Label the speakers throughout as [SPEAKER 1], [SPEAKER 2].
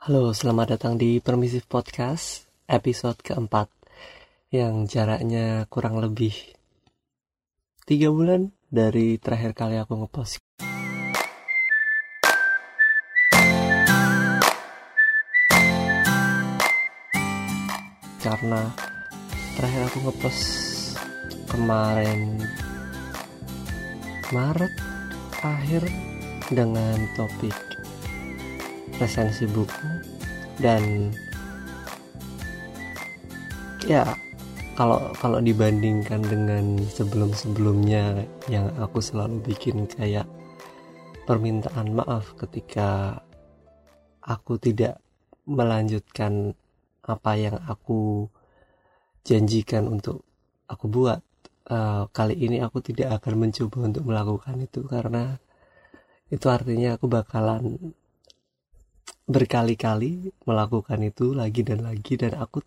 [SPEAKER 1] Halo, selamat datang di Permisif Podcast episode keempat yang jaraknya kurang lebih tiga bulan dari terakhir kali aku ngepost. Karena terakhir aku ngepost kemarin Maret akhir dengan topik resensi buku dan ya kalau kalau dibandingkan dengan sebelum-sebelumnya yang aku selalu bikin kayak permintaan maaf ketika aku tidak melanjutkan apa yang aku janjikan untuk aku buat uh, kali ini aku tidak akan mencoba untuk melakukan itu karena itu artinya aku bakalan berkali-kali melakukan itu lagi dan lagi dan aku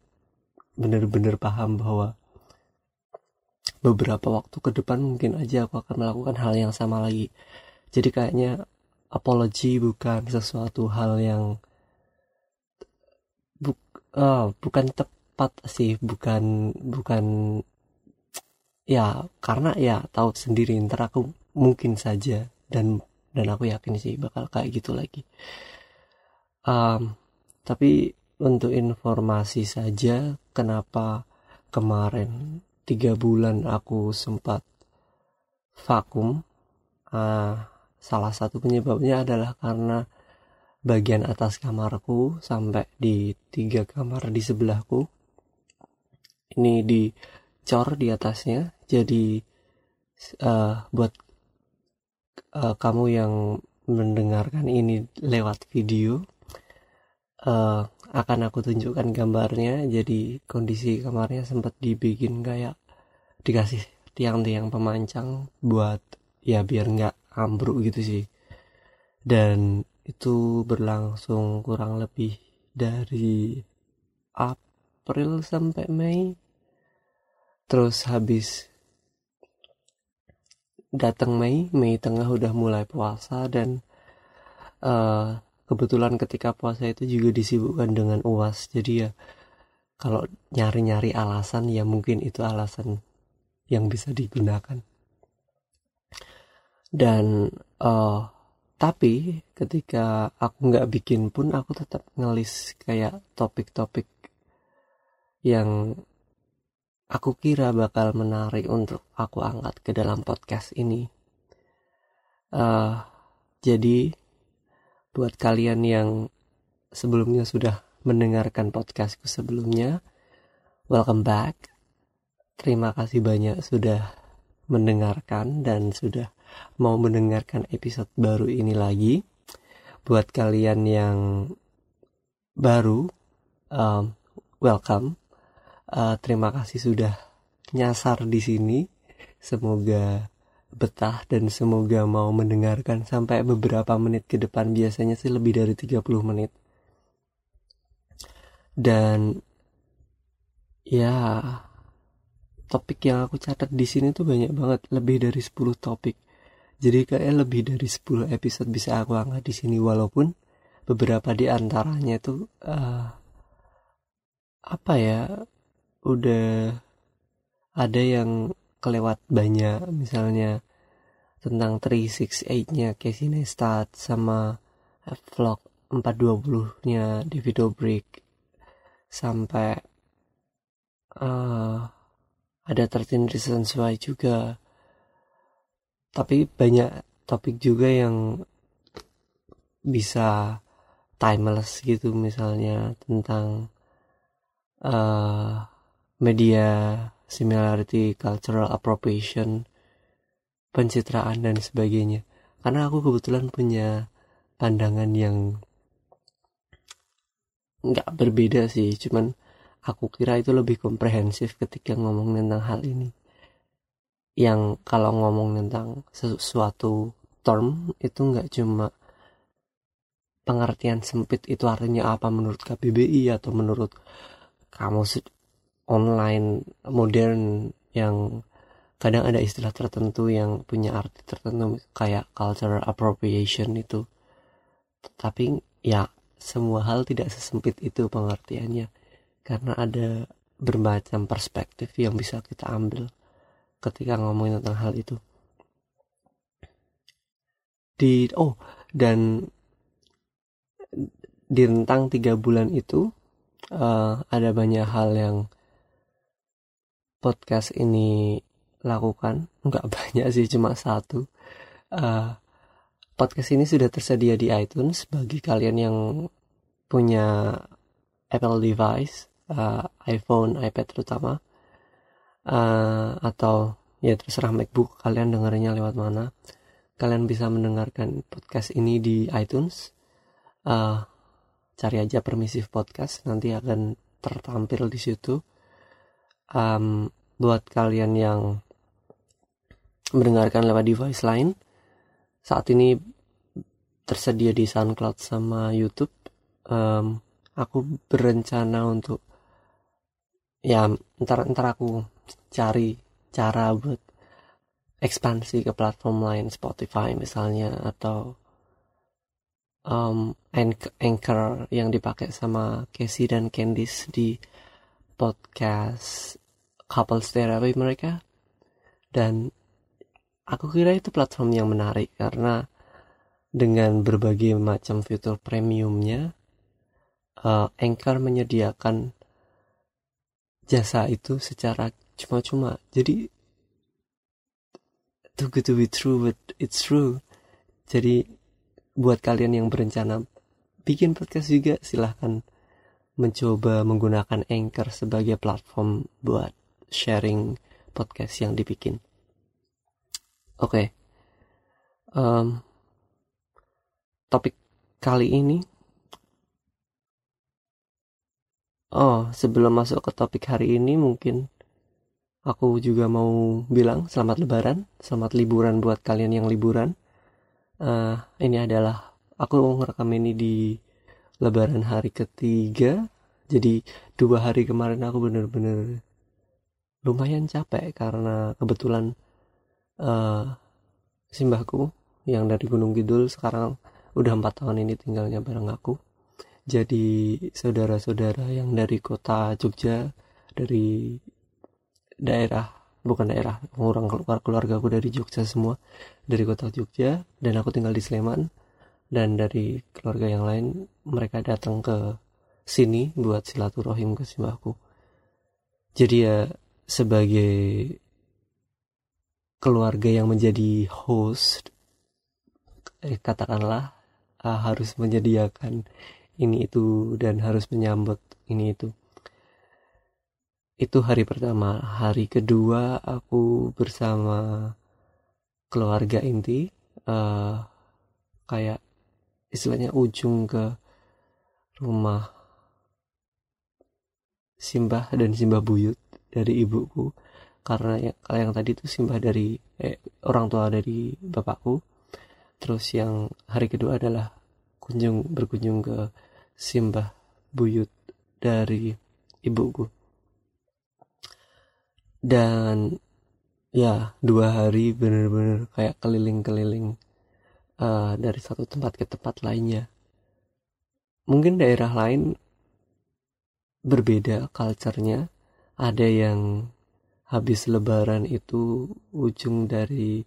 [SPEAKER 1] benar-benar paham bahwa beberapa waktu ke depan mungkin aja aku akan melakukan hal yang sama lagi. Jadi kayaknya apology bukan sesuatu hal yang bu, uh, bukan tepat sih bukan bukan ya karena ya tahu sendiri ntar aku mungkin saja dan dan aku yakin sih bakal kayak gitu lagi um, tapi untuk informasi saja kenapa kemarin tiga bulan aku sempat vakum? Uh, salah satu penyebabnya adalah karena bagian atas kamarku sampai di tiga kamar di sebelahku. Ini dicor di atasnya jadi uh, buat uh, kamu yang mendengarkan ini lewat video uh, akan aku tunjukkan gambarnya. Jadi kondisi kamarnya sempat dibikin kayak dikasih tiang-tiang pemancang buat ya biar nggak ambruk gitu sih. Dan itu berlangsung kurang lebih dari April sampai Mei. Terus habis datang Mei Mei tengah udah mulai puasa dan uh, kebetulan ketika puasa itu juga disibukkan dengan uas. Jadi ya kalau nyari-nyari alasan ya mungkin itu alasan yang bisa digunakan. Dan uh, tapi ketika aku nggak bikin pun aku tetap ngelis kayak topik-topik yang aku kira bakal menarik untuk aku angkat ke dalam podcast ini. Uh, jadi buat kalian yang sebelumnya sudah mendengarkan podcastku sebelumnya welcome back. Terima kasih banyak sudah mendengarkan dan sudah mau mendengarkan episode baru ini lagi. Buat kalian yang baru um, welcome. Uh, terima kasih sudah nyasar di sini. Semoga betah dan semoga mau mendengarkan sampai beberapa menit ke depan. Biasanya sih lebih dari 30 menit. Dan ya topik yang aku catat di sini tuh banyak banget. Lebih dari 10 topik. Jadi kayak lebih dari 10 episode bisa aku angkat di sini. Walaupun beberapa di antaranya tuh uh, apa ya udah ada yang kelewat banyak misalnya tentang 368-nya Casey Neistat sama vlog 420-nya David Dobrik sampai uh, ada 13 Reasons Why juga. Tapi banyak topik juga yang bisa timeless gitu misalnya tentang uh, media similarity, cultural appropriation, pencitraan dan sebagainya. Karena aku kebetulan punya pandangan yang nggak berbeda sih, cuman aku kira itu lebih komprehensif ketika ngomong tentang hal ini. Yang kalau ngomong tentang sesuatu term itu nggak cuma pengertian sempit itu artinya apa menurut KBBI atau menurut kamu online modern yang kadang ada istilah tertentu yang punya arti tertentu kayak cultural appropriation itu. Tapi ya semua hal tidak sesempit itu pengertiannya. Karena ada bermacam perspektif yang bisa kita ambil ketika ngomongin tentang hal itu. Di oh dan di rentang tiga bulan itu uh, ada banyak hal yang podcast ini lakukan nggak banyak sih cuma satu. Uh, podcast ini sudah tersedia di iTunes bagi kalian yang punya Apple device uh, iPhone, iPad terutama uh, atau ya terserah MacBook kalian dengarnya lewat mana kalian bisa mendengarkan podcast ini di iTunes. Uh, cari aja permisif podcast nanti akan tertampil di situ um, buat kalian yang mendengarkan lewat device lain saat ini tersedia di SoundCloud sama YouTube. Um, aku berencana untuk ya ntar ntar aku cari cara buat ekspansi ke platform lain Spotify misalnya atau um, anchor yang dipakai sama Casey dan Candice di podcast couples therapy mereka. Dan aku kira itu platform yang menarik karena dengan berbagai macam fitur premiumnya uh, Anchor menyediakan jasa itu secara cuma-cuma. Jadi too good to be true but it's true. Jadi buat kalian yang berencana bikin podcast juga silahkan mencoba menggunakan Anchor sebagai platform buat sharing podcast yang dibikin oke okay. um, topik kali ini Oh, sebelum masuk ke topik hari ini mungkin aku juga mau bilang selamat lebaran, selamat liburan buat kalian yang liburan. Uh, ini adalah aku ngerekam ini di lebaran hari ketiga. Jadi dua hari kemarin aku bener-bener lumayan capek karena kebetulan uh, simbahku yang dari Gunung Kidul sekarang udah empat tahun ini tinggalnya bareng aku. Jadi saudara-saudara yang dari kota Jogja dari daerah bukan daerah orang keluar keluarga aku dari Jogja semua dari kota Jogja dan aku tinggal di Sleman dan dari keluarga yang lain mereka datang ke sini buat silaturahim ke simbahku. Jadi ya sebagai keluarga yang menjadi host eh, katakanlah uh, harus menyediakan ini itu dan harus menyambut ini itu. Itu hari pertama. Hari kedua aku bersama keluarga inti uh, kayak istilahnya ujung ke rumah simbah dan simbah buyut dari ibuku. Karena yang, yang tadi itu simbah dari eh, orang tua dari bapakku. Terus yang hari kedua adalah kunjung berkunjung ke simbah buyut dari ibuku. Dan ya dua hari bener-bener kayak keliling-keliling uh, dari satu tempat ke tempat lainnya. Mungkin daerah lain berbeda culture-nya ada yang habis lebaran itu ujung dari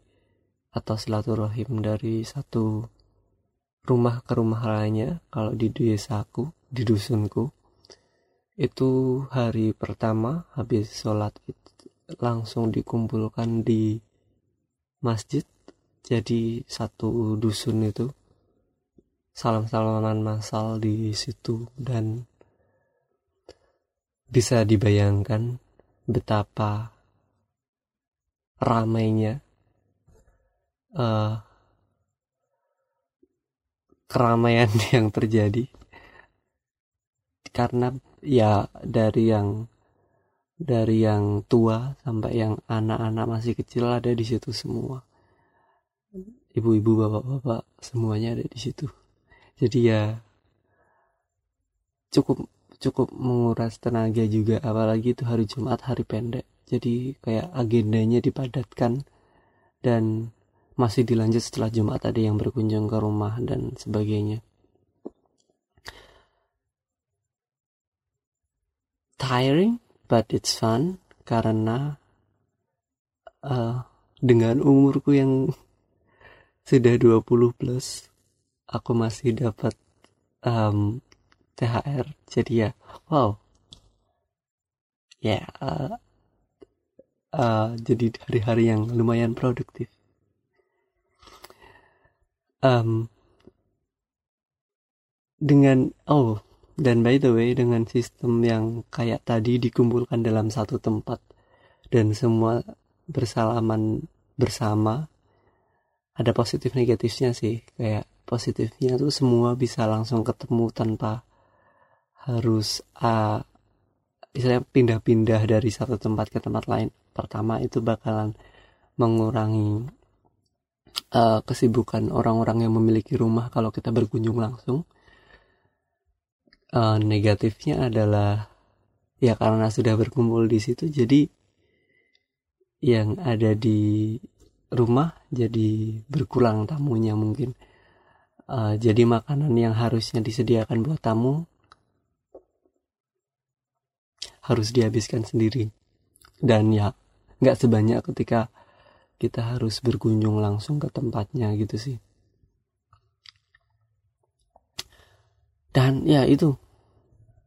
[SPEAKER 1] atau silaturahim dari satu rumah ke rumah lainnya kalau di desaku di dusunku. Itu hari pertama habis sholat itu langsung dikumpulkan di masjid jadi satu dusun itu. Salam-salaman masal di situ dan bisa dibayangkan betapa ramainya uh, keramaian yang terjadi. Karena ya dari yang dari yang tua sampai yang anak-anak masih kecil ada di situ semua. Ibu-ibu bapak-bapak semuanya ada di situ. Jadi ya cukup cukup menguras tenaga juga apalagi itu hari Jumat hari pendek. Jadi kayak agendanya dipadatkan dan masih dilanjut setelah Jumat ada yang berkunjung ke rumah dan sebagainya. Tiring but it's fun karena uh, dengan umurku yang sudah 20 plus aku masih dapat um, THR jadi ya wow. Ya yeah, uh, uh, jadi hari-hari yang lumayan produktif. Um, dengan oh dan by the way dengan sistem yang kayak tadi dikumpulkan dalam satu tempat dan semua bersalaman bersama ada positif negatifnya sih. Kayak positifnya tuh semua bisa langsung ketemu tanpa harus uh, pindah-pindah dari satu tempat ke tempat lain. Pertama itu bakalan mengurangi uh, kesibukan orang-orang yang memiliki rumah kalau kita berkunjung langsung. Uh, negatifnya adalah ya karena sudah berkumpul di situ jadi yang ada di rumah jadi berkurang tamunya mungkin. Uh, jadi makanan yang harusnya disediakan buat tamu harus dihabiskan sendiri. Dan ya nggak sebanyak ketika kita harus berkunjung langsung ke tempatnya gitu sih. Dan ya itu.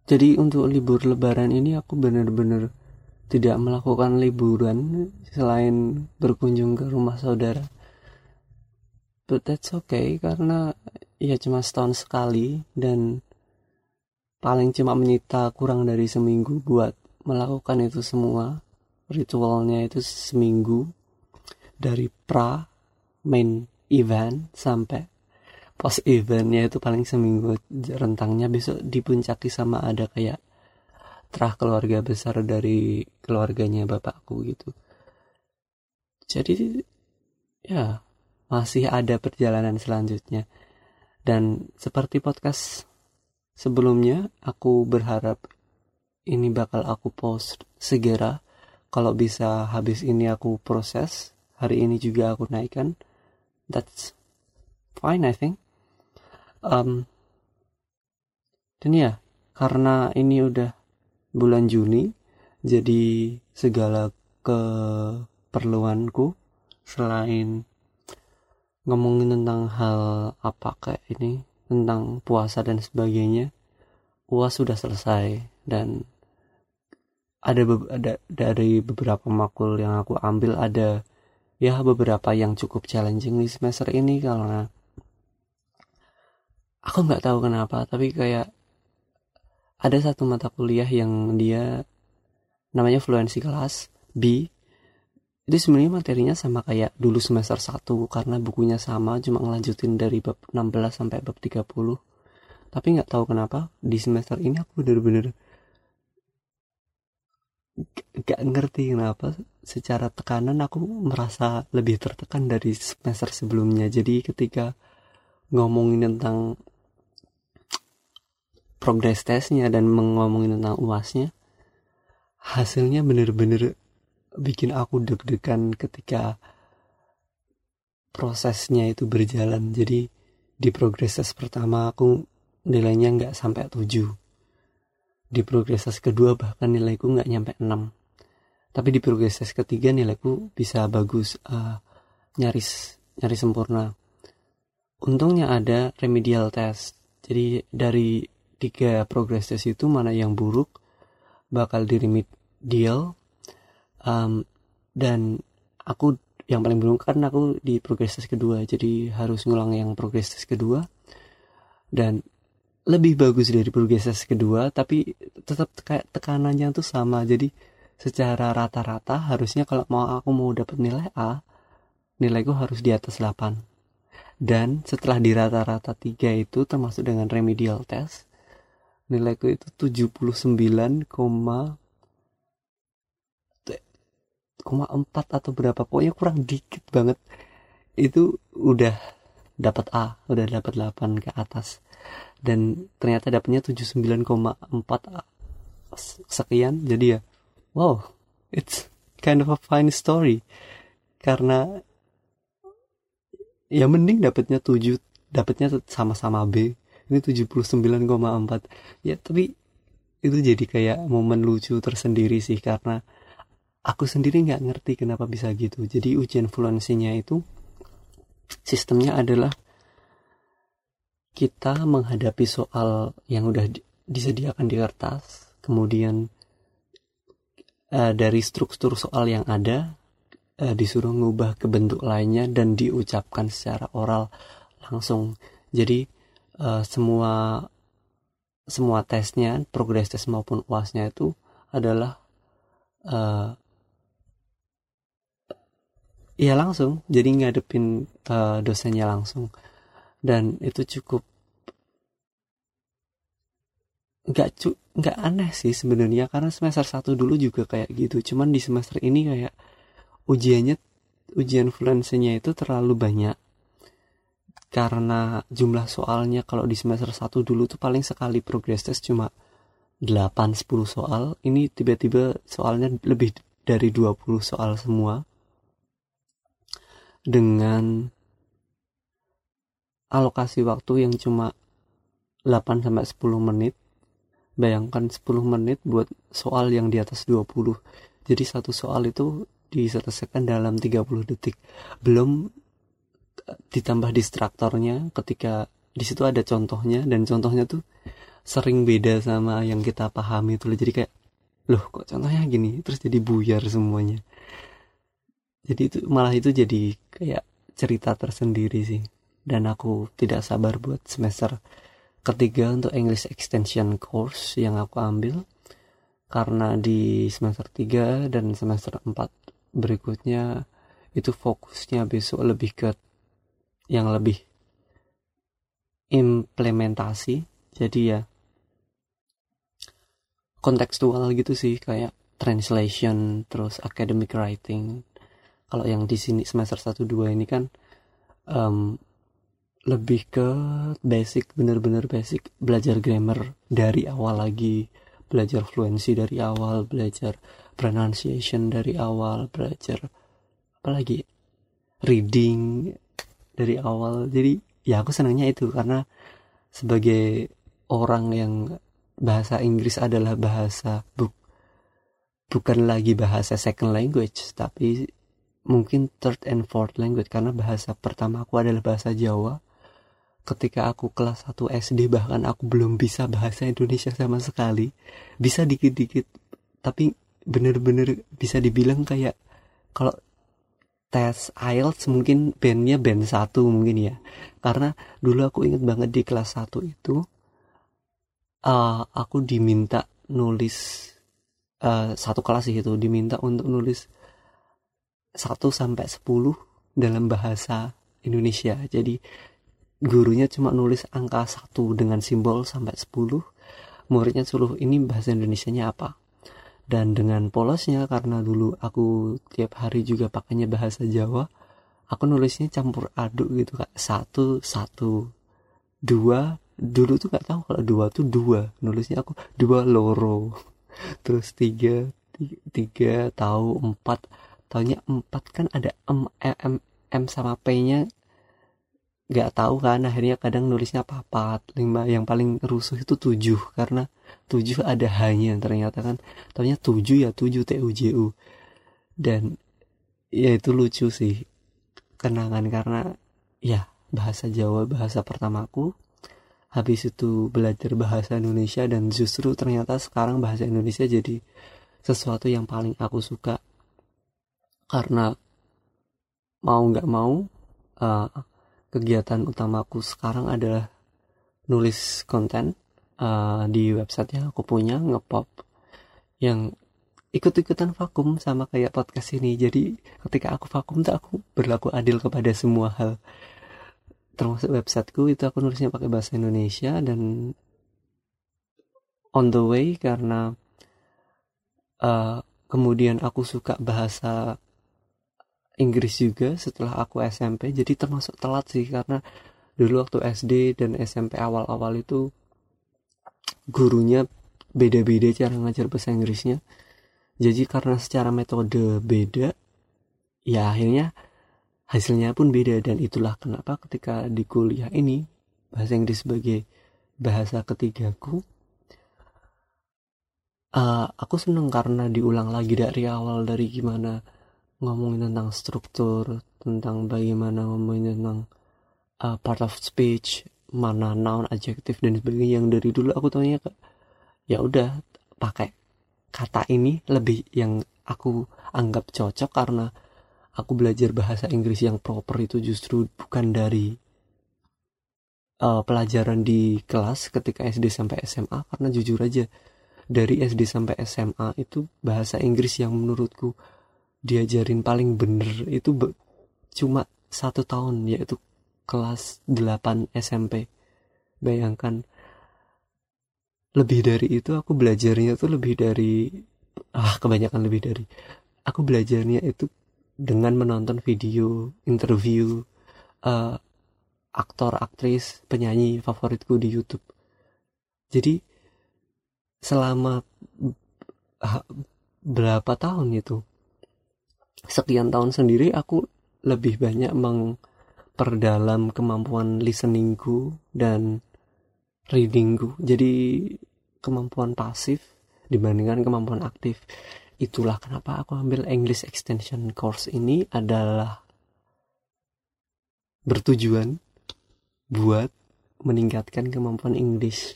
[SPEAKER 1] Jadi untuk libur lebaran ini aku bener-bener tidak melakukan liburan selain berkunjung ke rumah saudara. But that's okay karena ya cuma setahun sekali dan paling cuma menyita kurang dari seminggu buat melakukan itu semua. Ritualnya itu seminggu. Dari pra main event sampai post eventnya itu paling seminggu. Rentangnya besok dipuncaki sama ada kayak terah keluarga besar dari keluarganya bapakku gitu. Jadi ya masih ada perjalanan selanjutnya. Dan seperti podcast sebelumnya aku berharap ini bakal aku post segera. Kalau bisa habis ini aku proses hari ini juga aku naikkan. That's fine I think. Um, dan ya karena ini udah bulan Juni jadi segala keperluanku selain ngomongin tentang hal apa kayak ini tentang puasa dan sebagainya uas sudah selesai dan ada ada dari beberapa makul yang aku ambil ada ya beberapa yang cukup challenging di semester ini karena aku nggak tahu kenapa tapi kayak ada satu mata kuliah yang dia namanya fluency kelas B itu sebenarnya materinya sama kayak dulu semester 1 karena bukunya sama cuma ngelanjutin dari bab 16 sampai bab 30 tapi nggak tahu kenapa di semester ini aku bener-bener gak ngerti kenapa. Secara tekanan aku merasa lebih tertekan dari semester sebelumnya. Jadi ketika ngomongin tentang progress testnya dan ngomongin tentang uasnya hasilnya bener-bener bikin aku deg-degan ketika prosesnya itu berjalan. Jadi di progress test pertama aku nilainya nggak sampai 7 di progress test kedua bahkan nilaiku nggak nyampe 6 tapi di progress test ketiga nilaiku bisa bagus uh, nyaris nyaris sempurna. Untungnya ada remedial test. Jadi dari tiga progress test itu mana yang buruk bakal di remedial um, dan aku yang paling buruk kan aku di progress test kedua jadi harus ngulang yang progress test kedua. Dan lebih bagus dari progress test kedua tapi tetap kayak tekanannya tuh sama. Jadi secara rata-rata harusnya kalau mau aku mau dapat nilai A nilaiku harus di atas 8 dan setelah di rata-rata 3 itu termasuk dengan remedial test nilaiku itu 79, koma empat atau berapa pokoknya kurang dikit banget. Itu udah dapat A udah dapat 8 ke atas. Dan ternyata dapatnya 79,4 sekian jadi ya wow it's kind of a fine story. Karena ya mending dapatnya 7 dapatnya sama-sama B. Ini 79,4 ya tapi itu jadi kayak momen lucu tersendiri sih karena aku sendiri nggak ngerti kenapa bisa gitu. Jadi ujian fluensinya itu sistemnya adalah kita menghadapi soal yang udah disediakan di kertas kemudian uh, dari struktur soal yang ada uh, disuruh ngubah ke bentuk lainnya dan diucapkan secara oral langsung. Jadi uh, semua semua tesnya progress test maupun uasnya itu adalah uh, ya langsung. Jadi ngadepin uh, dosennya langsung. Dan itu cukup nggak cu nggak aneh sih sebenarnya. Karena semester satu dulu juga kayak gitu. Cuman di semester ini kayak ujiannya ujian fluensinya itu terlalu banyak. Karena jumlah soalnya kalau di semester 1 dulu tuh paling sekali progress test cuma 8-10 soal. Ini tiba-tiba soalnya lebih dari 20 soal semua dengan alokasi waktu yang cuma 8 sampai 10 menit. Bayangkan 10 menit buat soal yang di atas 20 jadi satu soal itu diselesaikan dalam 30 detik. Belum ditambah distraktornya ketika di situ ada contohnya dan contohnya tuh sering beda sama yang kita pahami itu jadi kayak loh kok contohnya gini? Terus jadi buyar semuanya jadi itu malah itu jadi kayak cerita tersendiri sih. Dan aku tidak sabar buat semester ketiga untuk English Extension Course yang aku ambil. Karena di semester 3 dan semester 4 berikutnya itu fokusnya besok lebih ke yang lebih implementasi. Jadi ya kontekstual gitu sih kayak translation terus academic writing kalau yang di sini semester 1 2 ini kan um, lebih ke basic bener-bener basic belajar grammar dari awal lagi belajar fluency dari awal belajar pronunciation dari awal belajar apalagi reading dari awal. Jadi ya aku senangnya itu karena sebagai orang yang bahasa Inggris adalah bahasa bu bukan lagi bahasa second language tapi mungkin third and fourth language karena bahasa pertama aku adalah bahasa Jawa. Ketika aku kelas 1 SD bahkan aku belum bisa bahasa Indonesia sama sekali. Bisa dikit-dikit tapi bener-bener bisa dibilang kayak kalau tes IELTS mungkin bandnya band satu mungkin ya. Karena dulu aku inget banget di kelas 1 itu uh, aku diminta nulis uh, satu kelas itu diminta untuk nulis 1 sampai 10 dalam bahasa Indonesia. Jadi gurunya cuma nulis angka 1 dengan simbol sampai 10 muridnya suruh ini bahasa Indonesia-nya apa? Dan dengan polosnya karena dulu aku tiap hari juga pakainya bahasa Jawa aku nulisnya campur aduk gitu kak. Satu satu dua. Dulu tuh gak tahu kalau dua tuh dua. Nulisnya aku dua loro. Terus tiga tiga, tiga tahu empat taunya empat kan ada m m m sama p nya nggak tahu kan akhirnya kadang nulisnya papat lima. Yang paling rusuh itu tujuh karena tujuh ada hanya ternyata kan. Tahunya tujuh ya tujuh t u j u. Dan ya itu lucu sih kenangan karena ya bahasa Jawa bahasa pertamaku. Habis itu belajar bahasa Indonesia dan justru ternyata sekarang bahasa Indonesia jadi sesuatu yang paling aku suka karena mau nggak mau uh, kegiatan utamaku sekarang adalah nulis konten uh, di website yang aku punya ngepop yang ikut-ikutan vakum sama kayak podcast ini. Jadi ketika aku vakum tuh aku berlaku adil kepada semua hal. Termasuk websiteku itu aku nulisnya pakai bahasa Indonesia dan on the way karena uh, kemudian aku suka bahasa Inggris juga setelah aku SMP jadi termasuk telat sih karena dulu waktu SD dan SMP awal-awal itu gurunya beda-beda cara ngajar bahasa Inggrisnya. Jadi karena secara metode beda ya akhirnya hasilnya pun beda dan itulah kenapa ketika di kuliah ini bahasa Inggris sebagai bahasa ketigaku uh, aku seneng karena diulang lagi dari awal dari gimana ngomongin tentang struktur tentang bagaimana ngomongin tentang uh, part of speech mana noun adjektif dan sebagainya. Yang dari dulu aku taunya ya udah pakai kata ini lebih yang aku anggap cocok karena aku belajar bahasa Inggris yang proper itu justru bukan dari uh, pelajaran di kelas ketika SD sampai SMA karena jujur aja dari SD sampai SMA itu bahasa Inggris yang menurutku diajarin paling bener itu cuma satu tahun yaitu kelas 8 SMP bayangkan lebih dari itu aku belajarnya tuh lebih dari ah kebanyakan lebih dari aku belajarnya itu dengan menonton video interview uh, aktor aktris penyanyi favoritku di YouTube. Jadi selama uh, berapa tahun itu sekian tahun sendiri aku lebih banyak memperdalam kemampuan listeningku dan readingku. Jadi kemampuan pasif dibandingkan kemampuan aktif. Itulah kenapa aku ambil English Extension Course ini adalah bertujuan buat meningkatkan kemampuan English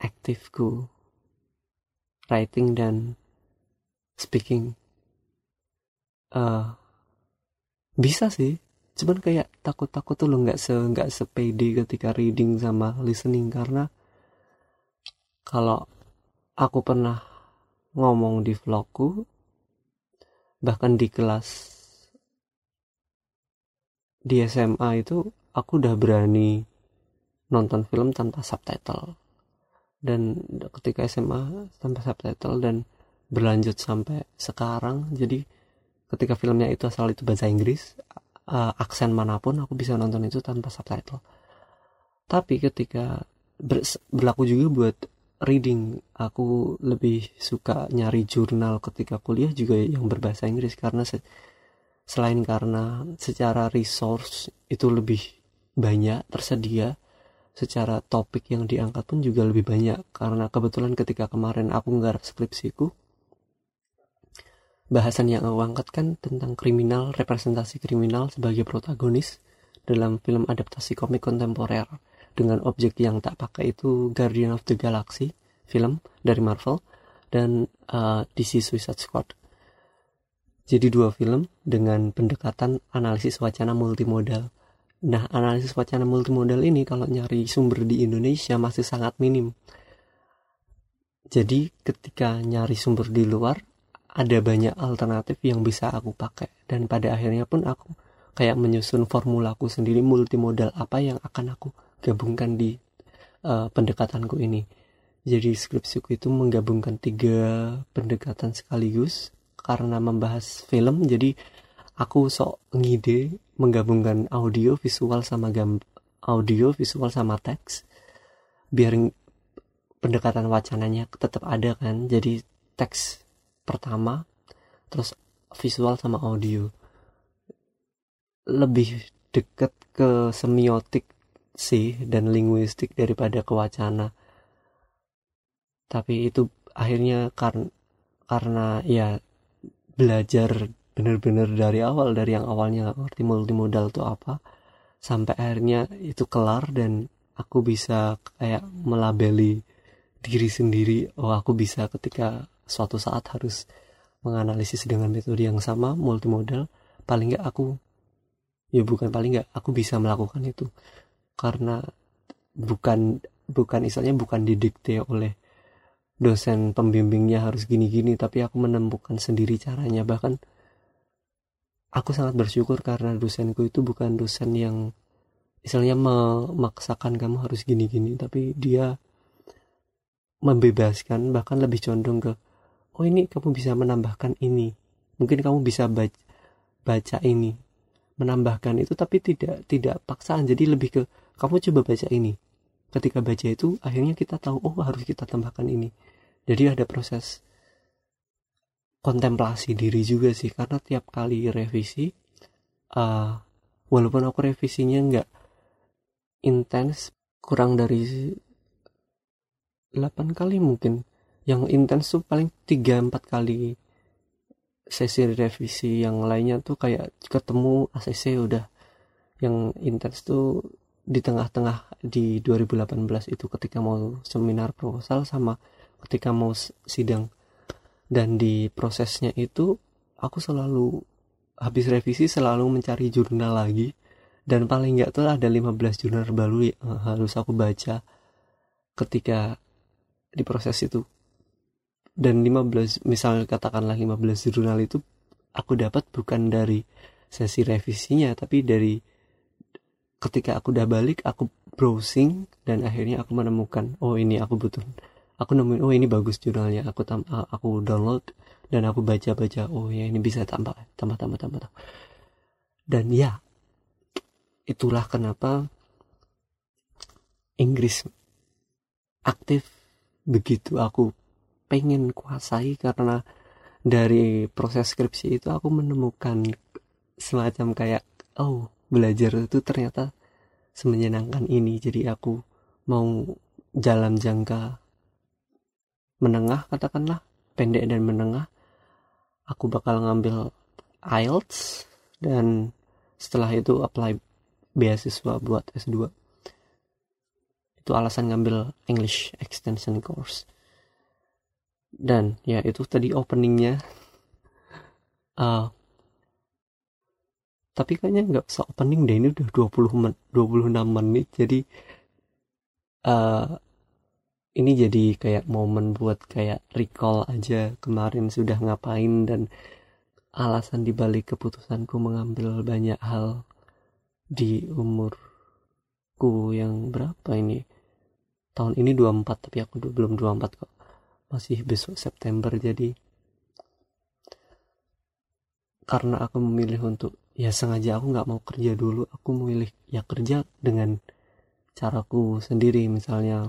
[SPEAKER 1] aktifku writing dan speaking uh, bisa sih. Cuman kayak takut-takut tuh lo nggak se nggak sepede ketika reading sama listening. Karena kalau aku pernah ngomong di vlogku bahkan di kelas di SMA itu aku udah berani nonton film tanpa subtitle. Dan ketika SMA tanpa subtitle dan berlanjut sampai sekarang jadi ketika filmnya itu asal itu bahasa Inggris uh, aksen mana pun aku bisa nonton itu tanpa subtitle. Tapi ketika ber, berlaku juga buat reading aku lebih suka nyari jurnal ketika kuliah juga yang berbahasa Inggris karena se selain karena secara resource itu lebih banyak tersedia secara topik yang diangkat pun juga lebih banyak. Karena kebetulan ketika kemarin aku nggarap skripsiku bahasan yang aku angkat kan tentang kriminal, representasi kriminal sebagai protagonis dalam film adaptasi komik kontemporer dengan objek yang tak pakai itu Guardian of the Galaxy film dari Marvel dan uh, DC Suicide Squad. Jadi dua film dengan pendekatan analisis wacana multimodal. Nah, analisis wacana multimodal ini kalau nyari sumber di Indonesia masih sangat minim. Jadi ketika nyari sumber di luar, ada banyak alternatif yang bisa aku pakai. Dan pada akhirnya pun aku kayak menyusun formulaku sendiri multimodal apa yang akan aku gabungkan di uh, pendekatanku ini. Jadi skripsiku itu menggabungkan tiga pendekatan sekaligus karena membahas film. Jadi aku sok ngide menggabungkan audio visual sama gam audio visual sama teks biar pendekatan wacananya tetap ada kan. Jadi teks pertama terus visual sama audio. Lebih deket ke semiotik sih dan linguistik daripada ke wacana. Tapi itu akhirnya karena karena ya belajar bener-bener dari awal dari yang awalnya gak ngerti multimodal itu apa sampai akhirnya itu kelar dan aku bisa kayak melabeli diri sendiri. Oh aku bisa ketika suatu saat harus menganalisis dengan metode yang sama multimodal paling nggak aku ya bukan paling nggak aku bisa melakukan itu. Karena bukan bukan istilahnya bukan didikte oleh dosen pembimbingnya harus gini-gini tapi aku menemukan sendiri caranya. Bahkan aku sangat bersyukur karena dosenku itu bukan dosen yang misalnya memaksakan kamu harus gini-gini tapi dia membebaskan bahkan lebih condong ke oh ini kamu bisa menambahkan ini. Mungkin kamu bisa baca, baca ini. Menambahkan itu tapi tidak tidak paksaan. Jadi lebih ke kamu coba baca ini. Ketika baca itu akhirnya kita tahu oh harus kita tambahkan ini. Jadi ada proses kontemplasi diri juga sih. Karena tiap kali revisi uh, walaupun aku revisinya nggak intens kurang dari 8 kali mungkin yang intens tuh paling 3-4 kali sesi revisi. Yang lainnya tuh kayak ketemu ACC udah. Yang intens tuh di tengah-tengah di 2018 itu ketika mau seminar proposal sama ketika mau sidang. Dan di prosesnya itu aku selalu habis revisi selalu mencari jurnal lagi. Dan paling nggak tuh ada 15 jurnal baru yang harus aku baca ketika di proses itu dan 15 misal katakanlah 15 jurnal itu aku dapat bukan dari sesi revisinya tapi dari ketika aku udah balik aku browsing dan akhirnya aku menemukan oh ini aku butuh aku nemuin oh ini bagus jurnalnya aku tam aku download dan aku baca baca oh ya ini bisa tambah tambah tambah tambah, tambah. dan ya itulah kenapa Inggris aktif begitu aku pengen kuasai karena dari proses skripsi itu aku menemukan semacam kayak oh belajar itu ternyata semenyenangkan ini. Jadi aku mau jalan jangka menengah katakanlah pendek dan menengah aku bakal ngambil IELTS dan setelah itu apply beasiswa buat S2 itu alasan ngambil English extension course dan ya itu tadi openingnya. Uh, tapi kayaknya nggak usah opening deh ini udah 20 men 26 menit. Jadi uh, ini jadi kayak momen buat kayak recall aja kemarin sudah ngapain dan alasan dibalik keputusanku mengambil banyak hal di umurku yang berapa ini? Tahun ini 24 tapi aku belum 24 kok masih besok September jadi karena aku memilih untuk ya sengaja aku nggak mau kerja dulu aku memilih ya kerja dengan caraku sendiri. Misalnya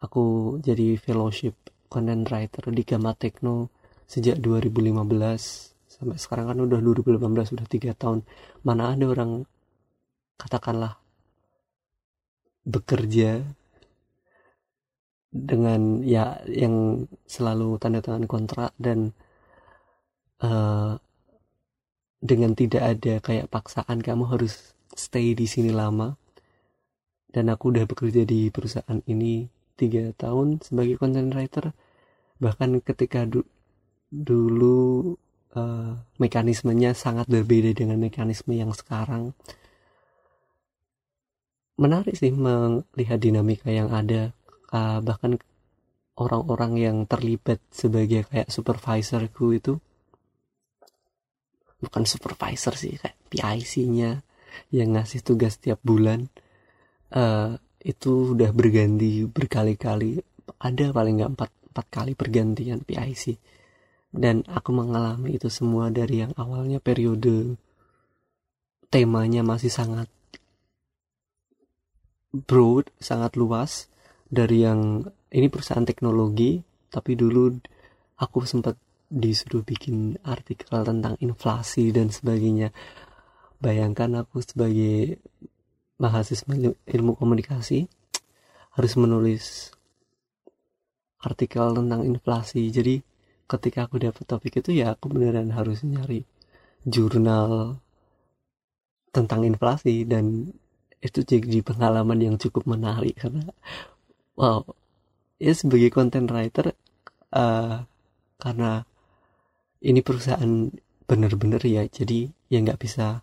[SPEAKER 1] aku jadi fellowship content writer di Gama Tekno sejak 2015 sampai sekarang kan udah 2018 udah tiga tahun. Mana ada orang katakanlah bekerja dengan ya yang selalu tanda tangan kontrak dan uh, dengan tidak ada kayak paksaan kamu harus stay di sini lama. Dan aku udah bekerja di perusahaan ini tiga tahun sebagai content writer. Bahkan ketika du dulu uh, mekanismenya sangat berbeda dengan mekanisme yang sekarang. Menarik sih melihat dinamika yang ada uh, bahkan orang-orang yang terlibat sebagai kayak supervisorku itu bukan supervisor sih kayak PIC-nya yang ngasih tugas tiap bulan uh, itu udah berganti berkali-kali. Ada paling nggak empat empat kali pergantian PIC dan aku mengalami itu semua dari yang awalnya periode temanya masih sangat broad sangat luas dari yang ini perusahaan teknologi tapi dulu aku sempat disuruh bikin artikel tentang inflasi dan sebagainya. Bayangkan aku sebagai mahasiswa ilmu komunikasi harus menulis artikel tentang inflasi. Jadi ketika aku dapat topik itu ya aku beneran harus nyari jurnal tentang inflasi. Dan itu jadi pengalaman yang cukup menarik karena wow. Ya sebagai content writer uh, karena ini perusahaan bener-bener ya jadi ya nggak bisa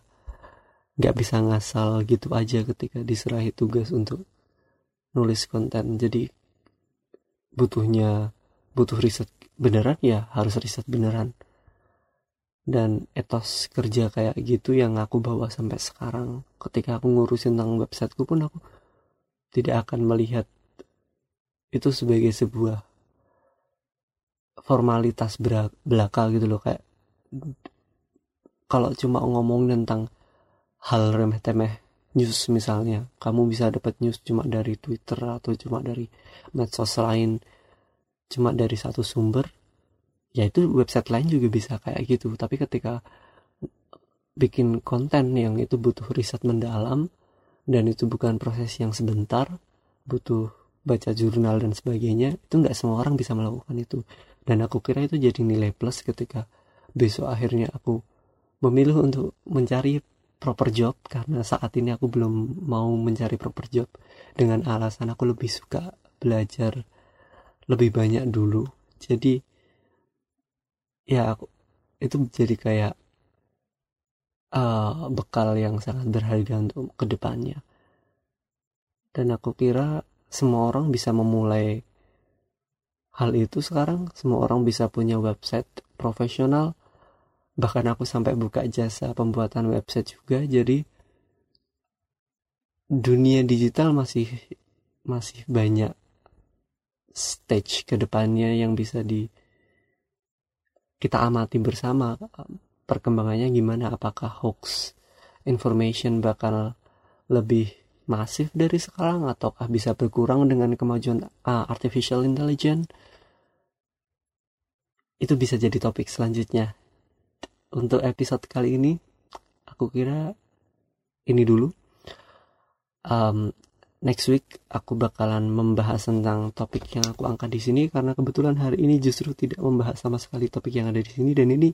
[SPEAKER 1] nggak bisa ngasal gitu aja ketika diserahi tugas untuk nulis konten. Jadi butuhnya butuh riset beneran ya harus riset beneran. Dan etos kerja kayak gitu yang aku bawa sampai sekarang ketika aku ngurusin tentang websiteku pun aku tidak akan melihat itu sebagai sebuah formalitas belaka gitu loh kayak kalau cuma ngomong tentang hal remeh-temeh news misalnya kamu bisa dapat news cuma dari Twitter atau cuma dari medsos lain cuma dari satu sumber ya itu website lain juga bisa kayak gitu. Tapi ketika bikin konten yang itu butuh riset mendalam dan itu bukan proses yang sebentar butuh baca jurnal dan sebagainya itu nggak semua orang bisa melakukan itu. Dan aku kira itu jadi nilai plus ketika besok akhirnya aku memilih untuk mencari proper job karena saat ini aku belum mau mencari proper job. Dengan alasan aku lebih suka belajar lebih banyak dulu. Jadi ya aku itu jadi kayak uh, bekal yang sangat berharga untuk ke depannya dan aku kira semua orang bisa memulai hal itu sekarang. Semua orang bisa punya website profesional. Bahkan aku sampai buka jasa pembuatan website juga. Jadi dunia digital masih masih banyak stage ke depannya yang bisa di kita amati bersama. Perkembangannya gimana? Apakah hoax information bakal lebih masif dari sekarang ataukah bisa berkurang dengan kemajuan uh, artificial intelligence? Itu bisa jadi topik selanjutnya. Untuk episode kali ini aku kira ini dulu. Um, next week aku bakalan membahas tentang topik yang aku angkat di sini karena kebetulan hari ini justru tidak membahas sama sekali topik yang ada di sini. Dan ini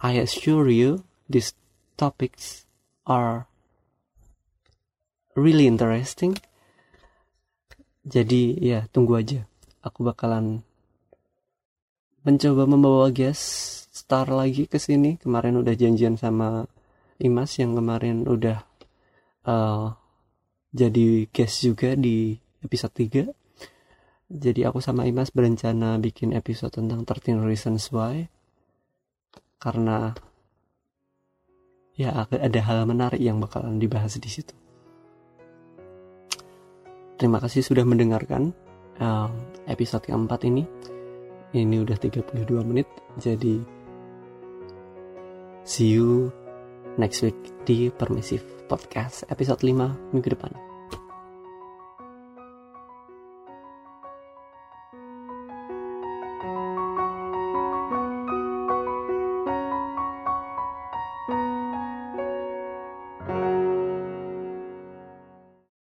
[SPEAKER 1] I assure you these topics are really interesting. Jadi ya tunggu aja. Aku bakalan mencoba membawa guest star lagi ke sini. Kemarin udah janjian sama Imas yang kemarin udah uh, jadi guest juga di episode 3 jadi aku sama Imas berencana bikin episode tentang 13 reasons why. Karena ya ada hal menarik yang bakalan dibahas di situ Terima kasih sudah mendengarkan uh, episode keempat ini. Ini udah 32 menit, jadi see you next week di Permissive Podcast episode 5 minggu depan.